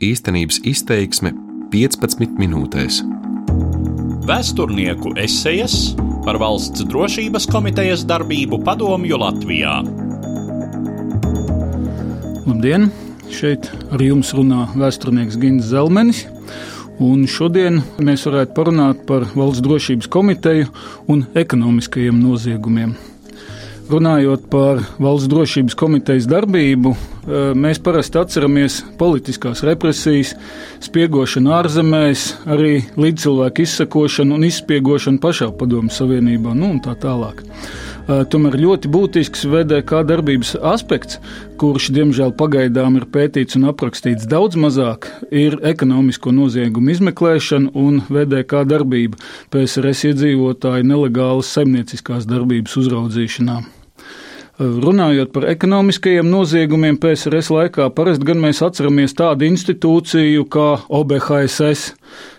Īstenības izteiksme 15 minūtēs. Vēsturnieku esejas par valsts drošības komitejas darbību padomju Latvijā. Labdien! Šeit ar jums runā vēsturnieks Gins Zelmenis. Un šodien mēs varētu parunāt par valsts drošības komiteju un ekonomiskajiem noziegumiem. Runājot par valsts drošības komitejas darbību, mēs parasti atceramies politiskās represijas, spiegošanu ārzemēs, arī līdzcilvēku izsakošanu un izspiegošanu pašā Padomju Savienībā, nu un tā tālāk. Tomēr ļoti būtisks VDK darbības aspekts, kurš diemžēl pagaidām ir pētīts un aprakstīts daudz mazāk, ir ekonomisko noziegumu izmeklēšana un VDK darbība PSRS iedzīvotāju nelegālas saimnieciskās darbības uzraudzīšanā. Runājot par ekonomiskajiem noziegumiem PSRS laikā, parasti gan mēs atceramies tādu institūciju kā OBHSS.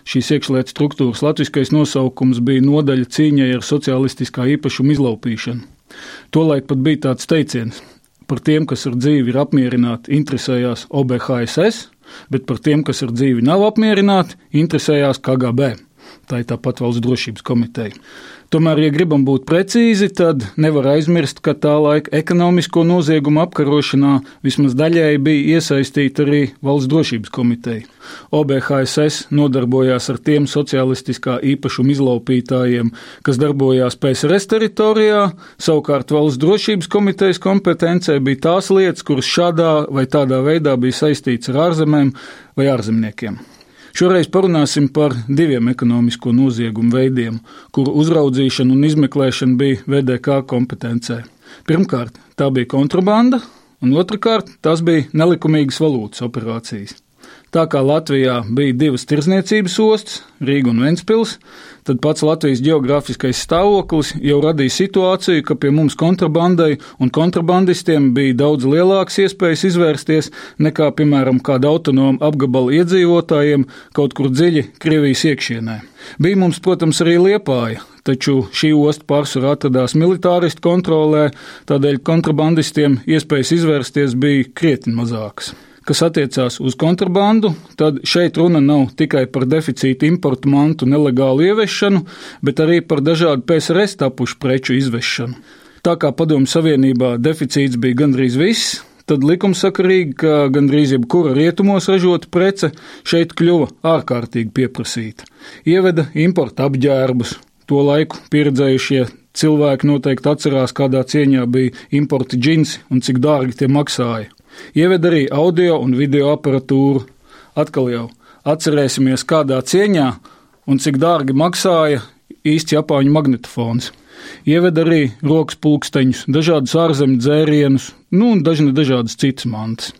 Šīs iekšlietu struktūras latviskais nosaukums bija nodaļa cīņai ar sociālistiskā īpašuma izlaupīšanu. Tolaik pat bija tāds teiciens: par tiem, kas ar dzīvi ir apmierināti, interesējās OBHSS, bet par tiem, kas ar dzīvi nav apmierināti, interesējās KGB. Tā ir tāpat valsts drošības komiteja. Tomēr, ja gribam būt precīzi, tad nevar aizmirst, ka tā laika ekonomisko noziegumu apkarošanā vismaz daļēji bija iesaistīta arī valsts drošības komiteja. OBHSS nodarbojās ar tiem socialistiskā īpašuma izlaupītājiem, kas darbojās PSRS teritorijā, savukārt valsts drošības komitejas kompetencē bija tās lietas, kuras šādā vai tādā veidā bija saistīts ar ārzemēm vai ārzemniekiem. Šoreiz parunāsim par diviem ekonomisko noziegumu veidiem, kuru uzraudzīšana un izmeklēšana bija VDK kompetencē. Pirmkārt, tā bija kontrabanda, un otrkārt, tās bija nelikumīgas valūtas operācijas. Tā kā Latvijā bija divas tirzniecības ostas, Rīga un Ventspils, tad pats Latvijas geogrāfiskais stāvoklis jau radīja situāciju, ka pie mums kontrabandai un kontrabandistiem bija daudz lielākas iespējas izvērsties nekā, piemēram, kāda autonoma apgabala iedzīvotājiem kaut kur dziļi Krievijas iekšienē. Bija mums, protams, arī Liepāja, taču šī osta pārsvarā atradās militāristu kontrolē, tādēļ kontrabandistiem iespējas izvērsties bija krietni mazākas kas attiecās uz kontrabandu, tad šeit runa nav tikai par deficītu importu mantu nelegālu ieviešanu, bet arī par dažādu PSRS tapušu preču izvešanu. Tā kā Padomju Savienībā deficīts bija gandrīz viss, tad likumsakarīgi, ka gandrīz jebkura rietumos ražota prece šeit kļuva ārkārtīgi pieprasīta. Ieveda importa apģērbus, to laiku pieredzējušie cilvēki noteikti atcerās, kādā cieņā bija importa džinsi un cik dārgi tie maksāja. Ieved arī audio un video aparatūru. Atkal jau atcerēsimies, kādā cieņā un cik dārgi maksāja īsts Japāņu magnetofons. Ieved arī rokas pulksteņus, dažādus ārzemju dzērienus, nu un dažne dažādas citas mantas.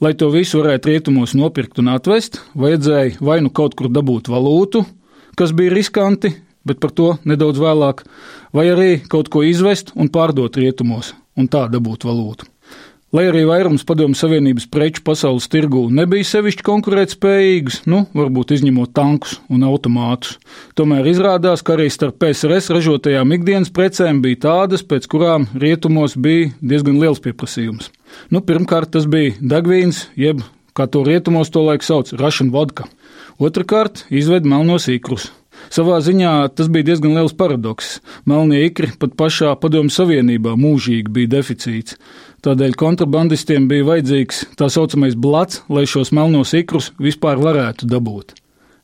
Lai to visu varētu rietumos nopirkt un atvest, vajadzēja vai nu kaut kur dabūt valūtu, kas bija riskanti, bet par to nedaudz vēlāk, vai arī kaut ko izvest un pārdot rietumos un tā dabūt valūtu. Lai arī vairums Padomju Savienības preču pasaules tirgū nebija sevišķi konkurētspējīgas, nu, varbūt izņemot tankus un automātus, tomēr izrādās, ka arī starp PSRS ražotajām ikdienas precēm bija tādas, pēc kurām rietumos bija diezgan liels pieprasījums. Nu, pirmkārt, tas bija degvīns, jeb kā to rietumos to laiku sauc, rašana vodka. Otrakārt, izved melnos ikrus. Savā ziņā tas bija diezgan liels paradoks. Melnie ikri pat pašā Padomju Savienībā mūžīgi bija deficīts. Tādēļ kontrabandistiem bija vajadzīgs tā saucamais blats, lai šos melnos ikrus vispār varētu dabūt.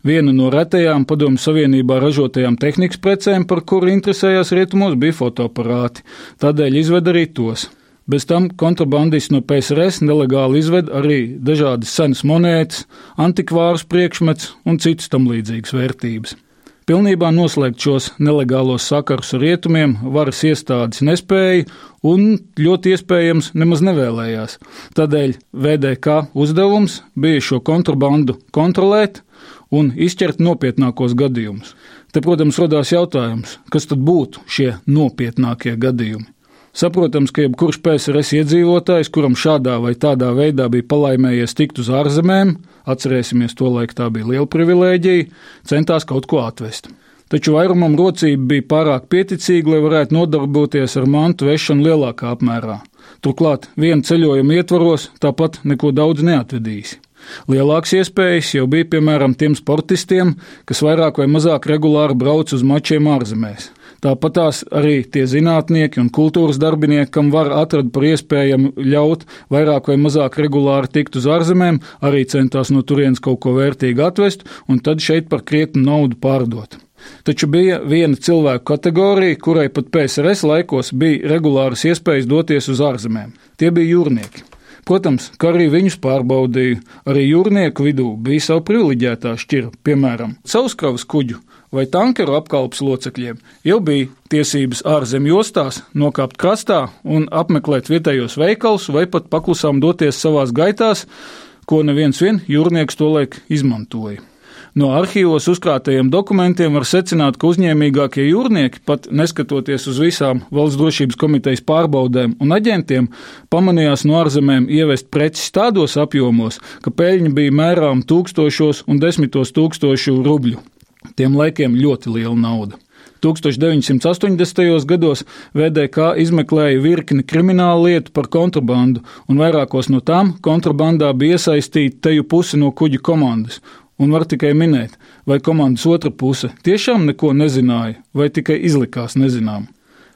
Viena no retajām Padomju Savienībā ražotajām tehnikas precēm, par kuru interesējās rietumos, bija fotoaparāti. Tādēļ izved arī tos. Bez tam kontrabandisti no PSRS nelegāli izved arī dažādas senas monētas, antikvārus priekšmets un citas tam līdzīgas vērtības. Pilnībā noslēgt šos nelegālos sakarus ar rietumiem varas iestādes nespēja un ļoti iespējams nemaz nevēlējās. Tādēļ VDK uzdevums bija šo kontrabandu kontrolēt un izķert nopietnākos gadījumus. Te, protams, radās jautājums, kas tad būtu šie nopietnākie gadījumi. Saprotams, ka jebkurš PSRS iedzīvotājs, kuram šādā vai tādā veidā bija palaimējies tikt uz ārzemēm, atcerēsimies, to laiku tā bija liela privilēģija, centās kaut ko atvest. Taču vairumam rocība bija pārāk pieticīga, lai varētu nodarboties ar mantu vešanu lielākā apmērā. Turklāt, viena ceļojuma ietvaros tāpat neko daudz neatvedīs. Lielākas iespējas jau bija piemēram tiem sportistiem, kas vairāk vai mazāk regulāri brauc uz mačiem ārzemēs. Tāpat tās arī tie zinātnieki un kultūras darbinieki, kam var atrast par iespējamu ļaut vairāk vai mazāk regulāri tikt uz ārzemēm, arī centās no turienes kaut ko vērtīgu atvest un tad šeit par krietnu naudu pārdot. Taču bija viena cilvēku kategorija, kurai pat PSRS laikos bija regulāras iespējas doties uz ārzemēm. Tie bija jūrnieki. Protams, ka arī viņus pārbaudīja. Arī jūrnieku vidū bija savu privileģētā šķira, piemēram, savskravas kuģu vai tankeru apkalpes locekļiem jau bija tiesības ārzemju ostās nokāpt krastā un apmeklēt vietējos veikalus vai pat paklusām doties savās gaitās, ko neviens vien jūrnieks tolaik izmantoja. No arhīvos uzkrātajiem dokumentiem var secināt, ka uzņēmīgākie jūrnieki, pat neskatoties uz visām valsts drošības komitejas pārbaudēm un aģentiem, pamanījās no ārzemēm ievest preces tādos apjomos, ka peļņa bija mērām tūkstošos un desmitos tūkstošu rubļu. Tiem laikiem ļoti liela nauda. 1980. gados VDK izmeklēja virkni kriminālu lietu par kontrabandu, un vairākos no tām kontrabandā bija iesaistīta teju puse no kuģa komandas. Un var tikai minēt, vai komandas otra puse tiešām neko nezināja, vai tikai izlikās nezinām.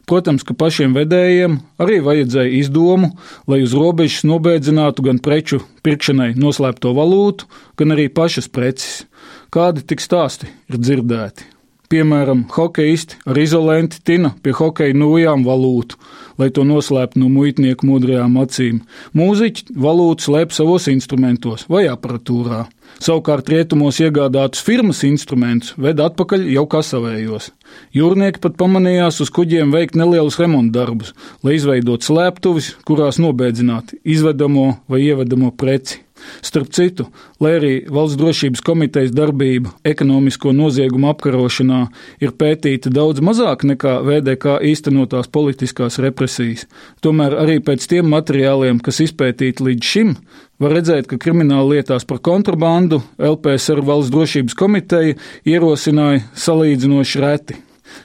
Protams, ka pašiem vedējiem arī vajadzēja izdomu, lai uz robežas nobēdzinātu gan preču pirkšanai noslēpto valūtu, gan arī pašas preces. Kādi tik stāsti ir dzirdēti? Piemēram, hokeisti ar izolenti tina pie hokeja nojām valūtu, lai to noslēptu no muitnieku mudrajām acīm. Mūziķi valūtu slēp savos instrumentos vai aparatūrā. Savukārt rietumos iegādātus firmas instrumentus ved atpakaļ jau kasavējos. Jūrnieki pat pamanījās uz kuģiem veikt nelielus remontdarbus, lai izveidotu slēptuvis, kurās nobēdzināt izvedamo vai ievedamo preci. Starp citu, lai arī Valsts drošības komitejas darbība ekonomisko noziegumu apkarošanā ir pētīta daudz mazāk nekā VDK īstenotās politiskās represijas, tomēr arī pēc tiem materiāliem, kas izpētīti līdz šim, var redzēt, ka krimināla lietās par kontrabandu LPSR Valsts drošības komiteja ierosināja salīdzinoši reti.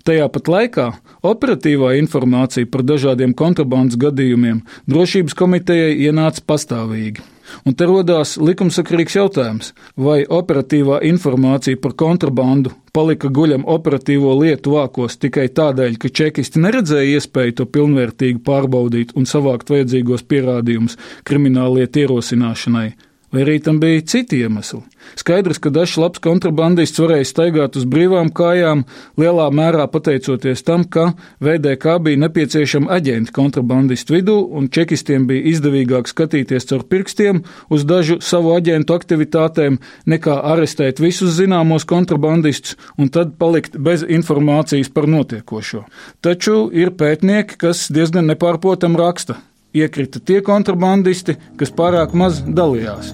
Tajā pat laikā operatīvā informācija par dažādiem kontrabandas gadījumiem drošības komitejai ienāca pastāvīgi. Un te rodās likumsakarīgs jautājums, vai operatīvā informācija par kontrabandu palika guļam operatīvo lietu vākos tikai tādēļ, ka čekisti neredzēja iespēju to pilnvērtīgi pārbaudīt un savākt vajadzīgos pierādījumus krimināllietu ierosināšanai, vai arī tam bija citi iemesli. Skaidrs, ka dažs labs kontrabandists varēja staigāt uz brīvām kājām, lielā mērā pateicoties tam, ka VDK bija nepieciešami aģenti kontrabandistu vidū, un čekistiem bija izdevīgāk skatīties caur pirkstiem uz dažu savu aģentu aktivitātēm, nekā arestēt visus zināmos kontrabandistus un tad palikt bez informācijas par notiekošo. Taču ir pētnieki, kas diezgan nepārprotam raksta iekrita tie kontrabandisti, kas pārāk maz dalījās.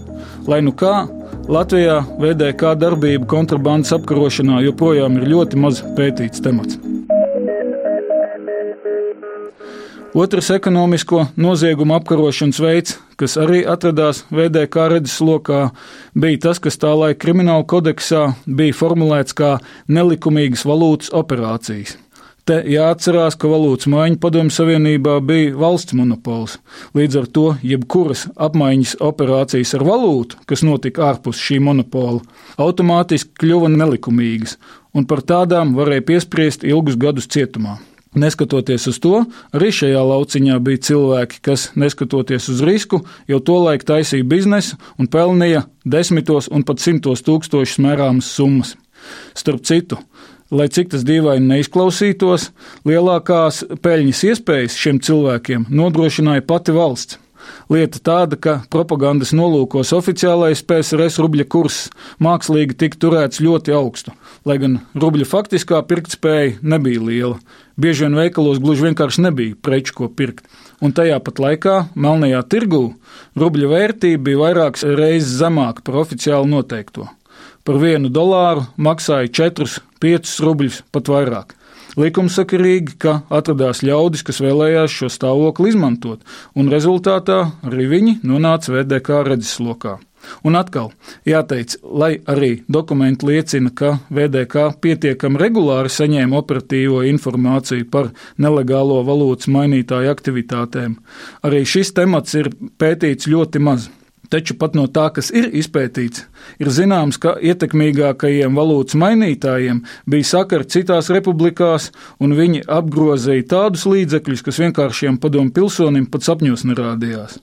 Lai nu kā, Latvijā VDK darbība kontrabandas apkarošanā joprojām ir ļoti maz pētīts temats. Otrs ekonomisko noziegumu apkarošanas veids, kas arī atradās VDK redzeslokā, bija tas, kas tā laika krimināla kodeksā bija formulēts kā nelikumīgas valūtas operācijas. Te jāatcerās, ka valūtas maiņa Padomju Savienībā bija valsts monopols. Līdz ar to jebkuras apmaiņas operācijas ar valūtu, kas notika ārpus šī monopola, automātiski kļuva nelikumīgas, un par tādām varēja piespriest ilgus gadus cietumā. Neskatoties uz to, arī šajā lauciņā bija cilvēki, kas, neskatoties uz risku, jau tolaik taisīja biznesu un pelnīja desmitos un pat simtos tūkstošus mērāmas summas. Starp citu, lai cik tas dīvaini neizklausītos, lielākās peļņas iespējas šiem cilvēkiem nodrošināja pati valsts. Lieta tāda, ka propagandas nolūkos oficiālais PSRS rubļa kurs mākslīgi tika turēts ļoti augstu, lai gan rubļa faktiskā pirktspēja nebija liela. Bieži vien veikalos gluži vienkārši nebija preču, ko pirkt. Un tajā pat laikā melnajā tirgū rubļa vērtība bija vairākas reizes zemāka par oficiāli noteikto. Par vienu dolāru maksāja 4-5 rubļus, pat vairāk. Likumsakarīgi, ka atradās ļaudis, kas vēlējās šo stāvokli izmantot, un rezultātā arī viņi nonāca VDK redzeslokā. Un atkal jāteic, lai arī dokumenti liecina, ka VDK pietiekami regulāri saņēma operatīvo informāciju par nelegālo valūtas mainītāju aktivitātēm, arī šis temats ir pētīts ļoti maz. Taču pat no tā, kas ir izpētīts, ir zināms, ka ietekmīgākajiem valūtas mainītājiem bija sakari citās republikās, un viņi apgrozīja tādus līdzekļus, kas vienkāršiem padomu pilsonim pat sapņos nerādījās.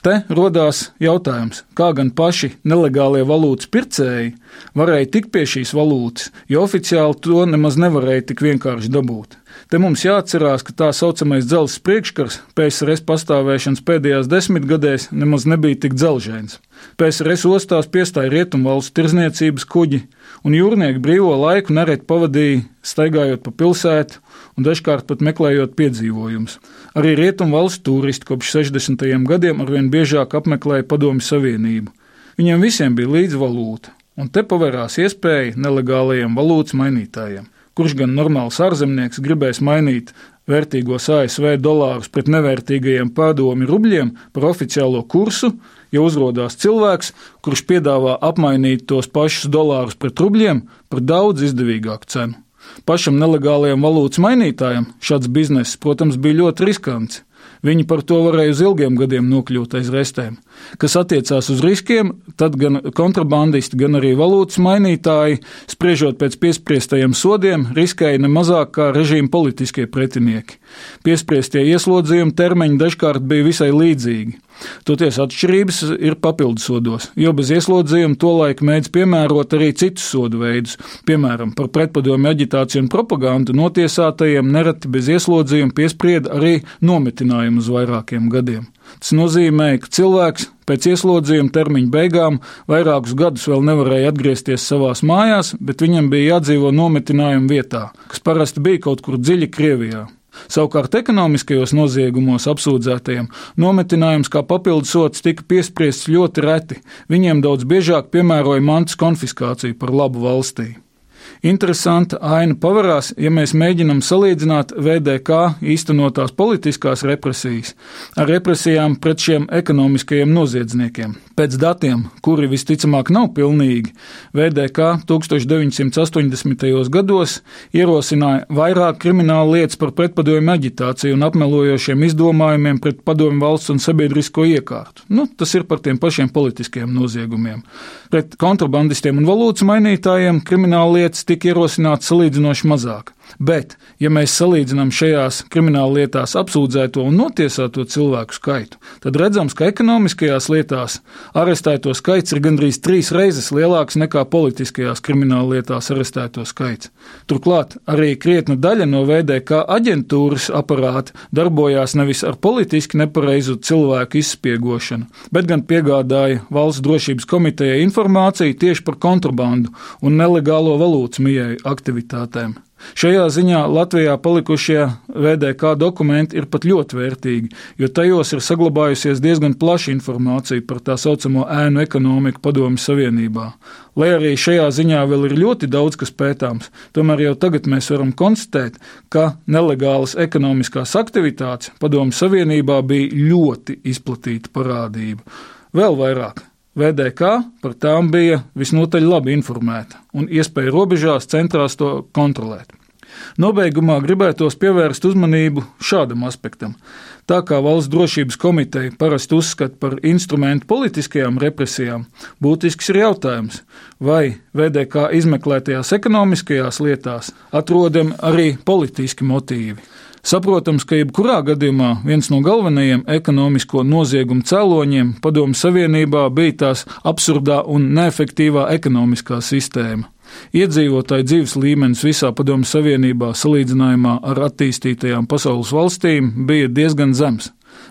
Te rodās jautājums, kā gan paši nelegālie valūtas pircēji varēja tikt pie šīs valūtas, jo oficiāli to nemaz nevarēja tik vienkārši dabūt. Te mums jāatcerās, ka tā saucamais dzelzs priekškars PSRS pastāvēšanas pēdējās desmitgadēs nemaz nebija tik dzelžains. PSRS ostās piestāja rietumvalstu tirzniecības kuģi, un jūrnieki brīvo laiku nereti pavadīja staigājot pa pilsētu un dažkārt pat meklējot piedzīvojumus. Arī rietumvalstu turisti kopš 60. gadiem arvien biežāk apmeklēja Padomju Savienību. Viņiem visiem bija līdzvalūta, un te pavērās iespēja nelegālajiem valūtas mainītājiem kurš gan normāls ārzemnieks gribēs mainīt vērtīgos ASV dolārus pret nevērtīgajiem padomi rubļiem par oficiālo kursu, ja uzrādās cilvēks, kurš piedāvā apmainīt tos pašus dolārus pret rubļiem par daudz izdevīgāku cenu. Pašam nelegālajam valūtas mainītājam šāds bizness, protams, bija ļoti riskants. Viņi par to varēja uz ilgiem gadiem nokļūt aiz restēm. Kas attiecās uz riskiem, tad gan kontrabandisti, gan arī valūtas mainītāji, spriežot pēc piespriestajiem sodiem, riskēja ne mazāk kā režīma politiskie pretinieki. Piespriestie ieslodzījuma termiņi dažkārt bija visai līdzīgi. Toties atšķirības ir papildus sodos, jo bez ieslodzījuma tolaik mēdz piemērot arī citus sodu veidus. Piemēram, par pretpadomu aģitāciju un propagandu notiesātajiem nereti bez ieslodzījuma piesprieda arī nometinājumu uz vairākiem gadiem. Tas nozīmē, ka cilvēks pēc ieslodzījuma termiņa beigām vairākus gadus vēl nevarēja atgriezties savās mājās, bet viņam bija jādzīvo nometinājuma vietā, kas parasti bija kaut kur dziļi Krievijā. Savukārt ekonomiskajos noziegumos apsūdzētajiem nometinājums kā papildus sots tika piespriests ļoti reti. Viņiem daudz biežāk piemēroja mantas konfiskāciju par labu valstī. Interesanta aina pavarās, ja mēs mēģinam salīdzināt VDK īstenotās politiskās represijas ar represijām pret šiem ekonomiskajiem noziedzniekiem. Pēc datiem, kuri visticamāk nav pilnīgi, VDK 1980. gados ierosināja vairāk kriminālu lietas par pretpadomju aģitāciju un apmelojošiem izdomājumiem pret padomju valsts un sabiedrisko iekārtu. Nu, tas ir par tiem pašiem politiskiem noziegumiem. Pret kontrabandistiem un valūtas mainītājiem krimināla lietas tika ierosināts salīdzinoši mazāk. Bet, ja mēs salīdzinām šajās krimināla lietās apsūdzēto un notiesāto cilvēku skaitu, tad redzams, ka ekonomiskajās lietās arestēto skaits ir gandrīz trīs reizes lielāks nekā politiskajās krimināla lietās arestēto skaits. Turklāt arī krietna daļa no VDK aģentūras aparāta darbojās nevis ar politiski nepareizu cilvēku izspiegošanu, bet gan piegādāja valsts drošības komitejai informāciju tieši par kontrabandu un nelegālo valūtas mijēju aktivitātēm. Šajā ziņā Latvijā palikušie VDK dokumenti ir pat ļoti vērtīgi, jo tajos ir saglabājusies diezgan plaša informācija par tā saucamo ēnu ekonomiku Padomju Savienībā. Lai arī šajā ziņā vēl ir ļoti daudz kas pētāms, tomēr jau tagad mēs varam konstatēt, ka nelegālas ekonomiskās aktivitātes Padomju Savienībā bija ļoti izplatīta parādība. Vēl vairāk VDK par tām bija visnotaļ labi informēta un iespēja robežās centrās to kontrolēt. Nobeigumā gribētos pievērst uzmanību šādam aspektam. Tā kā Valsts drošības komiteja parasti uzskata par instrumentu politiskajām represijām, būtisks ir jautājums, vai VDK izmeklētajās ekonomiskajās lietās atrodam arī politiski motīvi. Saprotams, ka jebkurā gadījumā viens no galvenajiem ekonomisko noziegumu cēloņiem Padomu Savienībā bija tās absurdā un neefektīvā ekonomiskā sistēma. Iedzīvotāju dzīves līmenis visā Padomu Savienībā salīdzinājumā ar attīstītajām pasaules valstīm bija diezgan zems.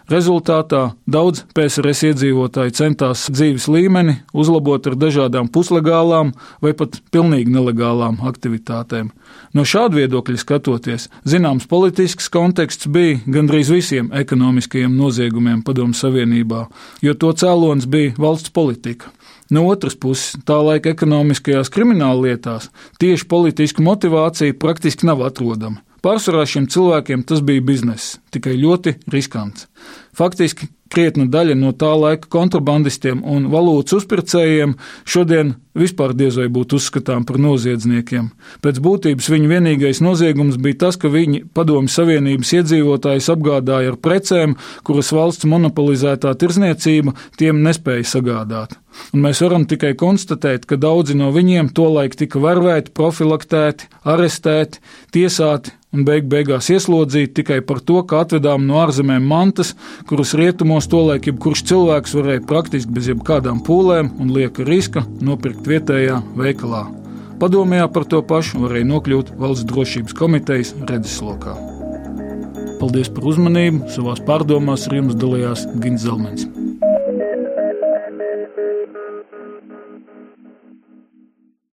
Rezultātā daudz PSRS iedzīvotāji centās dzīves līmeni uzlabot ar dažādām puslegālām vai pat pilnīgi nelegālām aktivitātēm. No šāda viedokļa skatoties, zināms politisks konteksts bija gandrīz visiem ekonomiskajiem noziegumiem Padomu Savienībā, jo to cēlonis bija valsts politika. No otras puses, tā laika ekonomiskajās krimināllietās tieši politiska motivācija praktiski nav atrodama. Pārsvarā šiem cilvēkiem tas bija bizness, tikai ļoti riskants. Faktiski krietna daļa no tā laika kontrabandistiem un valūtas uzpircējiem šodien vispār diez vai būtu uzskatām par noziedzniekiem. Pēc būtības viņu vienīgais noziegums bija tas, ka viņi Padomju Savienības iedzīvotājus apgādāja ar precēm, kuras valsts monopolizētā tirzniecība tiem nespēja sagādāt. Un mēs varam tikai konstatēt, ka daudzi no viņiem tolaik tika vervēti, profilaktēti, arestēti, tiesāti un beig beigās ieslodzīti tikai par to, ka atvedām no ārzemēm mantas, kuras rietumos tolaik jebkurš cilvēks varēja praktiski bez jebkādām pūlēm un lieka riska nopirkt vietējā veikalā. Padomjā par to pašu varēja nokļūt Valsts drošības komitejas redzeslokā. Paldies par uzmanību! Savās pārdomās ar jums dalījās Gins Zelmens.